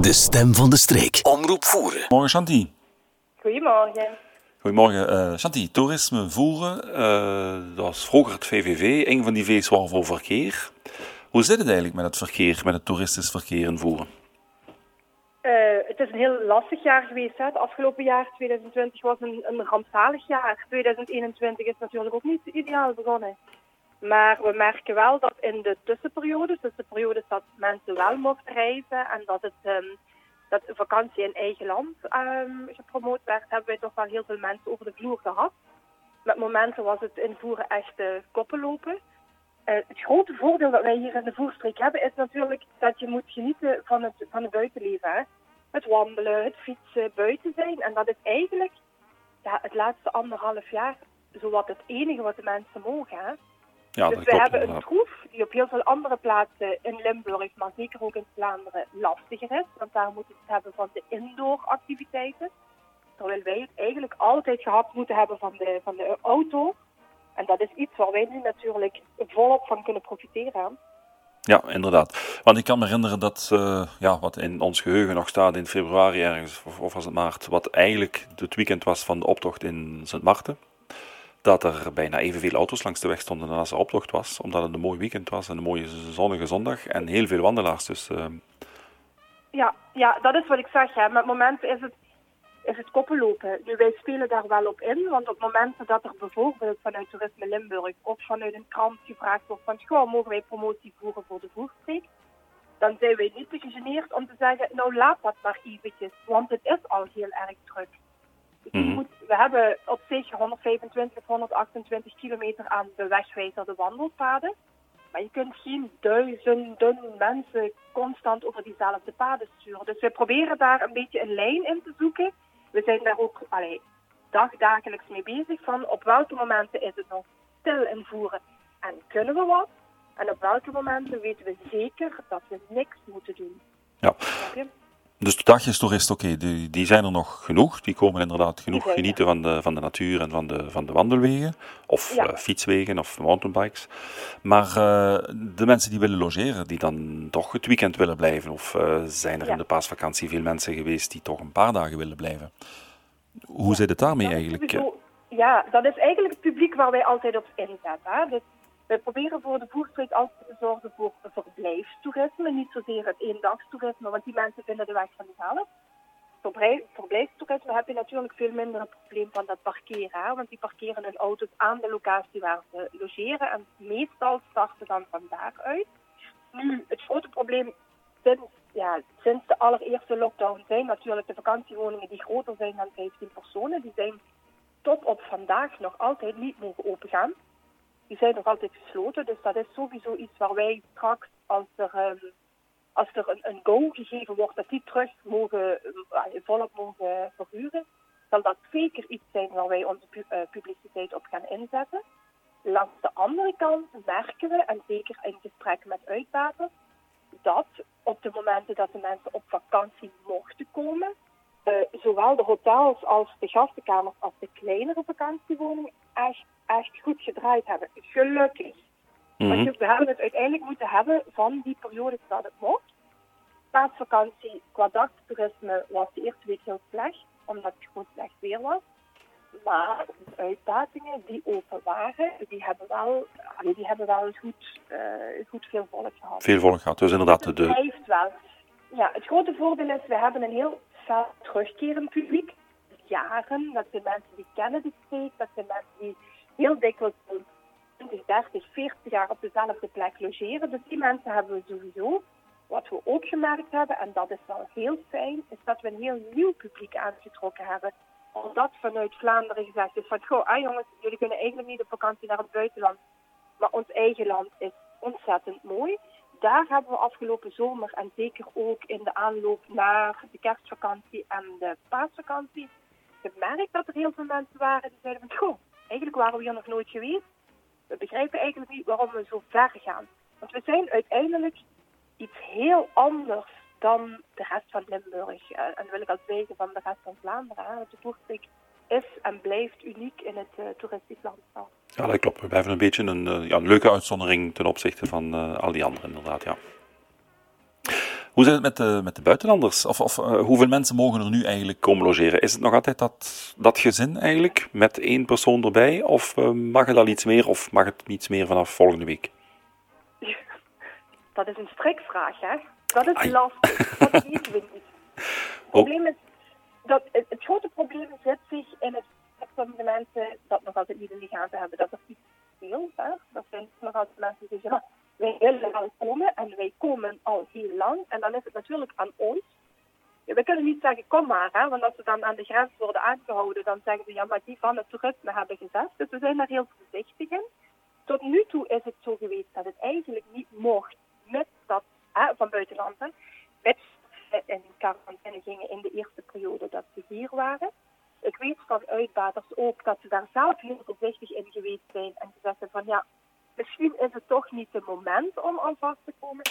De stem van de streek. Omroep voeren. Morgen Chanty. Goedemorgen. Goedemorgen. Chanty, toerisme voeren, eh, dat was vroeger het VVV, een van die V's voor verkeer. Hoe zit het eigenlijk met het verkeer, met het toeristisch verkeer in voeren? Eh, het is een heel lastig jaar geweest. Hè. Het afgelopen jaar, 2020, was een, een rampzalig jaar. 2021 is natuurlijk ook niet ideaal begonnen. Maar we merken wel dat in de tussenperiodes, dus de periodes dat mensen wel mochten reizen en dat, het, ehm, dat vakantie in eigen land ehm, gepromoot werd, hebben wij toch wel heel veel mensen over de vloer gehad. Met momenten was het in voeren echt uh, koppen lopen. Uh, het grote voordeel dat wij hier in de voerstreek hebben is natuurlijk dat je moet genieten van het, van het buitenleven. Het wandelen, het fietsen, buiten zijn. En dat is eigenlijk ja, het laatste anderhalf jaar zowat het enige wat de mensen mogen. Hè? Ja, dus we hebben een troef die op heel veel andere plaatsen in Limburg, maar zeker ook in Vlaanderen, lastiger is. Want daar moeten we het hebben van de indoor activiteiten. Terwijl wij het eigenlijk altijd gehad moeten hebben van de, van de auto. En dat is iets waar wij nu natuurlijk volop van kunnen profiteren. Ja, inderdaad. Want ik kan me herinneren dat, uh, ja, wat in ons geheugen nog staat in februari ergens, of, of was het maart, wat eigenlijk het weekend was van de optocht in Sint Maarten. Dat er bijna evenveel auto's langs de weg stonden dan als er optocht was, omdat het een mooi weekend was en een mooie zonnige zondag en heel veel wandelaars. Dus, uh... ja, ja, dat is wat ik zeg. Hè. Met momenten is het is het koppellopen. Nu, wij spelen daar wel op in, want op momenten dat er bijvoorbeeld vanuit Toerisme Limburg of vanuit een krant gevraagd wordt van, goh, mogen wij promotie voeren voor de voerstreek? Dan zijn wij niet gegeneerd om te zeggen, nou laat dat maar eventjes, want het is al heel erg druk. Dus mm -hmm. moet, we hebben op zich 125 of 128 kilometer aan bewegwijzerde wandelpaden. Maar je kunt geen duizenden mensen constant over diezelfde paden sturen. Dus we proberen daar een beetje een lijn in te zoeken we zijn daar ook allee, dagdagelijks mee bezig van op welke momenten is het nog stil invoeren en kunnen we wat. En op welke momenten weten we zeker dat we niks moeten doen. Ja. Dus de dagjestoeristen, oké, okay, die, die zijn er nog genoeg. Die komen inderdaad genoeg genieten van de, van de natuur en van de, van de wandelwegen. Of ja. uh, fietswegen of mountainbikes. Maar uh, de mensen die willen logeren, die dan toch het weekend willen blijven. Of uh, zijn er in de paasvakantie veel mensen geweest die toch een paar dagen willen blijven. Hoe zit het daarmee eigenlijk? Ja, dat is eigenlijk het publiek waar wij altijd op inzetten. Hè? Dus wij proberen voor de voerstreek altijd te zorgen voor verblijfstoerisme, niet zozeer het eendagstoerisme, want die mensen vinden de weg vanzelf. Voor verblijfstoerisme heb je natuurlijk veel minder het probleem van dat parkeren, want die parkeren hun auto's aan de locatie waar ze logeren en meestal starten dan van daaruit. Nu, het grote probleem sinds, ja, sinds de allereerste lockdown zijn natuurlijk de vakantiewoningen die groter zijn dan 15 personen. Die zijn tot op vandaag nog altijd niet mogen opengaan die zijn nog altijd gesloten. Dus dat is sowieso iets waar wij straks, als er, um, als er een, go gegeven wordt, dat die terug mogen, uh, volop mogen verhuren, zal dat zeker iets zijn waar wij onze uh, publiciteit op gaan inzetten. Langs de andere kant merken we, en zeker in gesprek met uitbaters, dat op de momenten dat de mensen op vakantie mochten komen, zowel de hotels als de gastenkamers als de kleinere vakantiewoningen echt, echt goed gedraaid hebben. Gelukkig. Mm -hmm. Want we hebben het uiteindelijk moeten hebben van die periode dat het mocht. Paasvakantie qua dagtoerisme was de eerste week heel slecht, omdat het gewoon slecht weer was. Maar de uitbatingen die open waren, die hebben wel, die hebben wel goed, uh, goed veel volk gehad. Veel volk gehad, dus inderdaad. Het de... blijft wel. Ja, het grote voordeel is, we hebben een heel fel terugkerend publiek. Jaren, dat zijn mensen die kennen de streek, dat zijn mensen die heel dikwijls 20, 30, 40 jaar op dezelfde plek logeren. Dus die mensen hebben we sowieso. Wat we ook gemerkt hebben, en dat is wel heel fijn, is dat we een heel nieuw publiek aangetrokken hebben. Omdat vanuit Vlaanderen gezegd is van, goh, ah jongens, jullie kunnen eigenlijk niet op vakantie naar het buitenland. Maar ons eigen land is ontzettend mooi daar hebben we afgelopen zomer en zeker ook in de aanloop naar de kerstvakantie en de paasvakantie gemerkt dat er heel veel mensen waren die zeiden van goh, eigenlijk waren we hier nog nooit geweest. We begrijpen eigenlijk niet waarom we zo ver gaan. Want we zijn uiteindelijk iets heel anders dan de rest van Limburg. En dat wil ik als wegen van de rest van Vlaanderen. De voerstreek is en blijft uniek in het uh, toeristisch landschap. Ja, dat klopt. We blijven een beetje een, uh, ja, een leuke uitzondering ten opzichte van uh, al die anderen, inderdaad. Ja. Hoe zit het met de, met de buitenlanders? Of, of uh, hoeveel mensen mogen er nu eigenlijk komen logeren? Is het nog altijd dat, dat gezin eigenlijk, met één persoon erbij? Of uh, mag het al iets meer, of mag het iets meer vanaf volgende week? Dat is een strikvraag, hè? Dat is Ai. lastig. Dat weten we niet. Het, probleem is dat, het, het, grote probleem zit zich in het dat de mensen dat nog altijd niet in de gaten hebben. Dat er iets speelt? Dat zijn nog altijd mensen die zeggen, wij willen wel komen en wij komen al heel lang. En dan is het natuurlijk aan ons. We kunnen niet zeggen, kom maar, hè, want als ze dan aan de grens worden aangehouden, dan zeggen ze, ja, maar die van het toerisme hebben gezegd. Dus we zijn daar heel voorzichtig in. Tot nu toe is het zo geweest dat het eigenlijk niet mocht met dat hè, van buitenlanden. Met in quarantaine gingen in de eerste periode dat ze hier waren. Ik weet van uitbaters ook dat ze daar zelf heel voorzichtig in geweest zijn en gezegd hebben van ja, misschien is het toch niet het moment om aan vast te komen.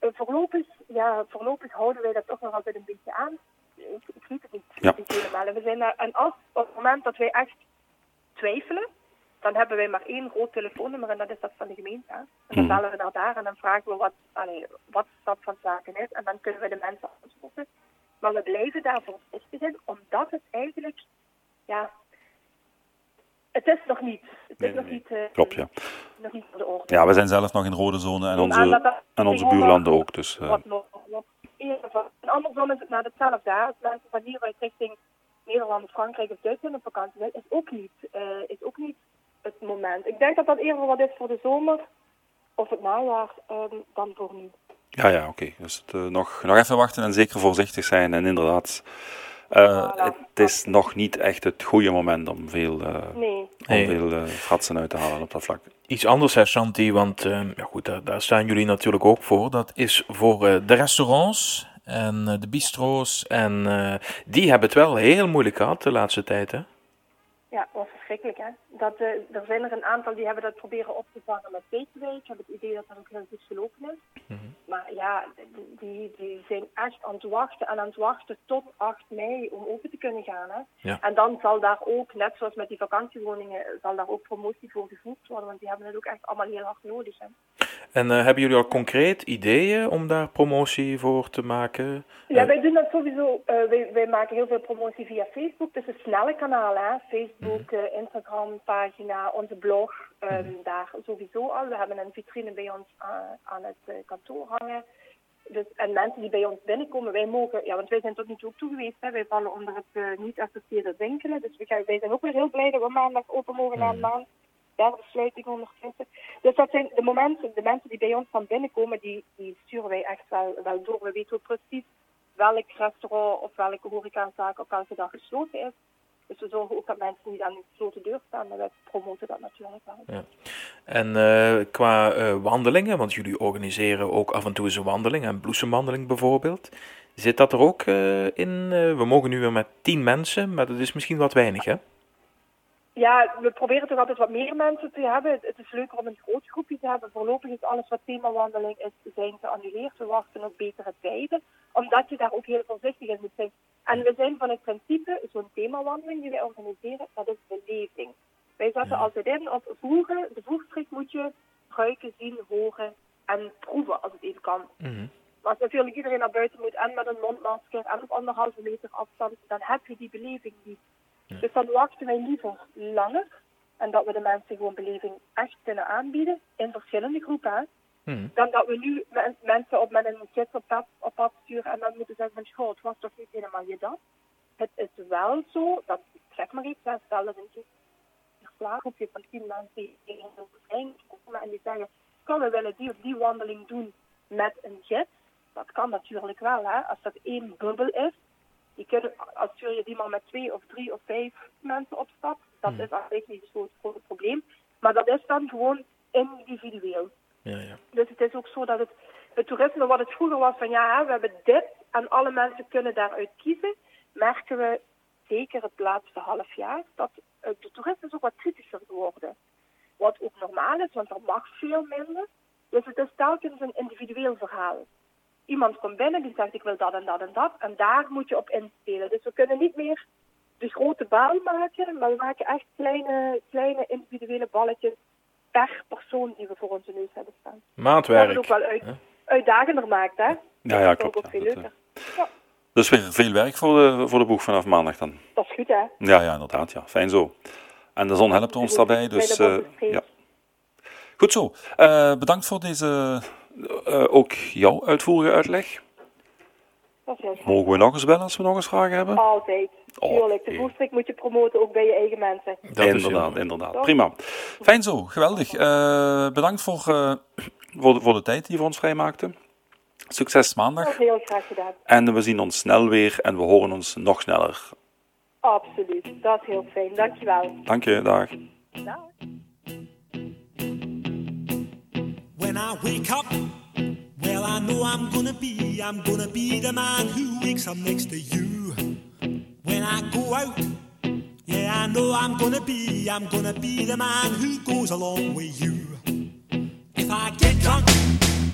Voorlopig, ja, voorlopig houden wij dat toch nog altijd een beetje aan. Ik, ik weet het niet, ja. helemaal. We zijn daar, en als op het moment dat wij echt twijfelen, dan hebben wij maar één groot telefoonnummer en dat is dat van de gemeente. En dan mhm. bellen we naar daar en dan vragen we wat, allee, wat dat van zaken is. En dan kunnen we de mensen aanspreken. Maar we blijven daar voorzichtig in, omdat het eigenlijk, ja, het is nog niet. Het is nog niet. Uh, Klopt, ja. Nog niet de orde. Ja, we zijn zelf nog in rode zone en onze, en onze buurlanden ook. Dus, uh. en andersom is het naar hetzelfde. Als mensen van hieruit richting Nederland, Frankrijk of Duitsland op vakantie zijn, is ook niet, uh, is ook niet het moment. Ik denk dat dat eerder wat is voor de zomer of het najaar um, dan voor nu. Ja, ja, oké. Okay. Dus het, uh, nog, nog even wachten en zeker voorzichtig zijn. En inderdaad, uh, het is nog niet echt het goede moment om veel, uh, nee. om nee. veel fratsen uit te halen op dat vlak. Iets anders, hè, Shanti, want ja, goed, daar, daar, staan jullie natuurlijk ook voor. Dat is voor de restaurants en de bistro's. En die hebben het wel heel moeilijk gehad de laatste tijd, hè? Ja, was verschrikkelijk hè. Dat, uh, er zijn er een aantal die hebben dat proberen op te vangen met takeaway. Ik heb het idee dat dat ook heel goed gelopen is. Mm -hmm. Maar ja, die, die zijn echt aan het wachten en aan het wachten tot 8 mei om open te kunnen gaan. Hè. Ja. En dan zal daar ook, net zoals met die vakantiewoningen, zal daar ook promotie voor gevoerd worden. Want die hebben het ook echt allemaal heel hard nodig. Hè. En uh, hebben jullie al concreet ideeën om daar promotie voor te maken? Ja, wij doen dat sowieso. Uh, wij, wij, maken heel veel promotie via Facebook. Dus een snelle kanaal, hè. Facebook, mm -hmm. Uh, Instagram, pagina, onze blog. Um, mm -hmm. Daar sowieso al. We hebben een vitrine bij ons aan het kantoor hangen. Dus, en mensen die bij ons binnenkomen, wij mogen, ja, want wij zijn tot nu toe ook toe geweest, hè, wij vallen onder het niet associeerde winkelen. Dus wij, wij zijn ook weer heel blij dat we maandag open mogen na een maand derde sluiting ondertussen. Dus dat zijn de momenten, de mensen die bij ons van binnenkomen, die, die sturen wij echt wel, wel door. We weten ook precies welk restaurant of welke horecazaak op welke dag gesloten is. Dus we zorgen ook dat mensen niet aan de gesloten deur staan, maar wij promoten dat natuurlijk wel. Ja. En uh, qua uh, wandelingen, want jullie organiseren ook af en toe eens een wandeling, een bloesemwandeling bijvoorbeeld. Zit dat er ook uh, in? we mogen nu weer met tien mensen, maar dat is misschien wat weinig, hè? Ja, we proberen toch altijd wat meer mensen te hebben. Het is leuker om een groot groepje te hebben. Voorlopig is alles wat themawandeling is, zijn geannuleerd. We wachten op betere tijden, omdat je daar ook heel voorzichtig in moet zijn. En we zijn van het principe, zo'n themawandeling die wij organiseren, dat is beleving. Wij zetten altijd in op voeren. De voerstreek moet je ruiken, zien, horen en proeven als het even kan. Mm Als natuurlijk iedereen naar buiten moet en met een mondmasker en op anderhalve meter afstand, dan heb je die beleving niet. Dus dan wachten wij liever langer en dat we de mensen gewoon beleving echt kunnen aanbieden in verschillende groepen. Hmm. Dan dat we nu mensen op met een gids op pad, op pad sturen en dan moeten zeggen van school, het was toch niet helemaal je dat. Het is wel zo, dat zeg maar iets, stel dat een groepje van tien mensen die in komen en die zeggen, kan we willen die of die wandeling doen met een gids. Dat kan natuurlijk wel, hè. als dat één bubbel is, je kunt, als je die maar met twee of drie of vijf mensen opstapt, dat hmm. is eigenlijk niet zo'n groot probleem. Maar dat is dan gewoon individueel. Ja, ja. Dus het is ook zo dat het, het toerisme, wat het vroeger was van ja, we hebben dit en alle mensen kunnen daaruit kiezen, merken we zeker het laatste half jaar dat de toerisme is ook wat kritischer geworden. Wat ook normaal is, want er mag veel minder. Dus het is telkens een individueel verhaal iemand komt binnen die zegt ik wil dat en dat en dat. En daar moet je op inspelen. Dus we kunnen niet meer de grote bal maken, maar we maken echt kleine, kleine individuele balletjes per persoon die we voor onze neus hebben staan. Maatwerk. ook wel uit. uitdagender maakt, hè? Ja, ja, Dat ook klopt. veel dat, leuker. eh, Ja, Dus weer veel werk voor de, voor de boeg vanaf maandag dan. dat is goed, hè? Ja, ja, inderdaad. Ja. Fijn zo. En de zon helpt ons daarbij, dus wandelstreek. ja. Goed zo. Eh, bedankt voor deze, eh, ook jouw uitvoerige uitleg. Dat is. Mogen we nog eens bellen als we nog eens vragen hebben? Altijd. Oh, Tuurlijk, de oké. voerstreek moet je promoten ook bij je eigen mensen. Dat is inderdaad, heel- inderdaad. Toch? Prima. Fijn zo, geweldig. Eh, bedankt voor, eh, voor, de, voor de tijd die je voor ons vrijmaakte. Succes maandag. is heel graag gedaan. En we zien ons snel weer en we horen ons nog sneller. Absoluut. Dat is heel fijn. Dankjewel. Dank je, dag. Dag. I wake up, well, I know I'm gonna be, I'm gonna be the man who wakes up next to you. When I go out, yeah, I know I'm gonna be, I'm gonna be the man who goes along with you. If I get drunk,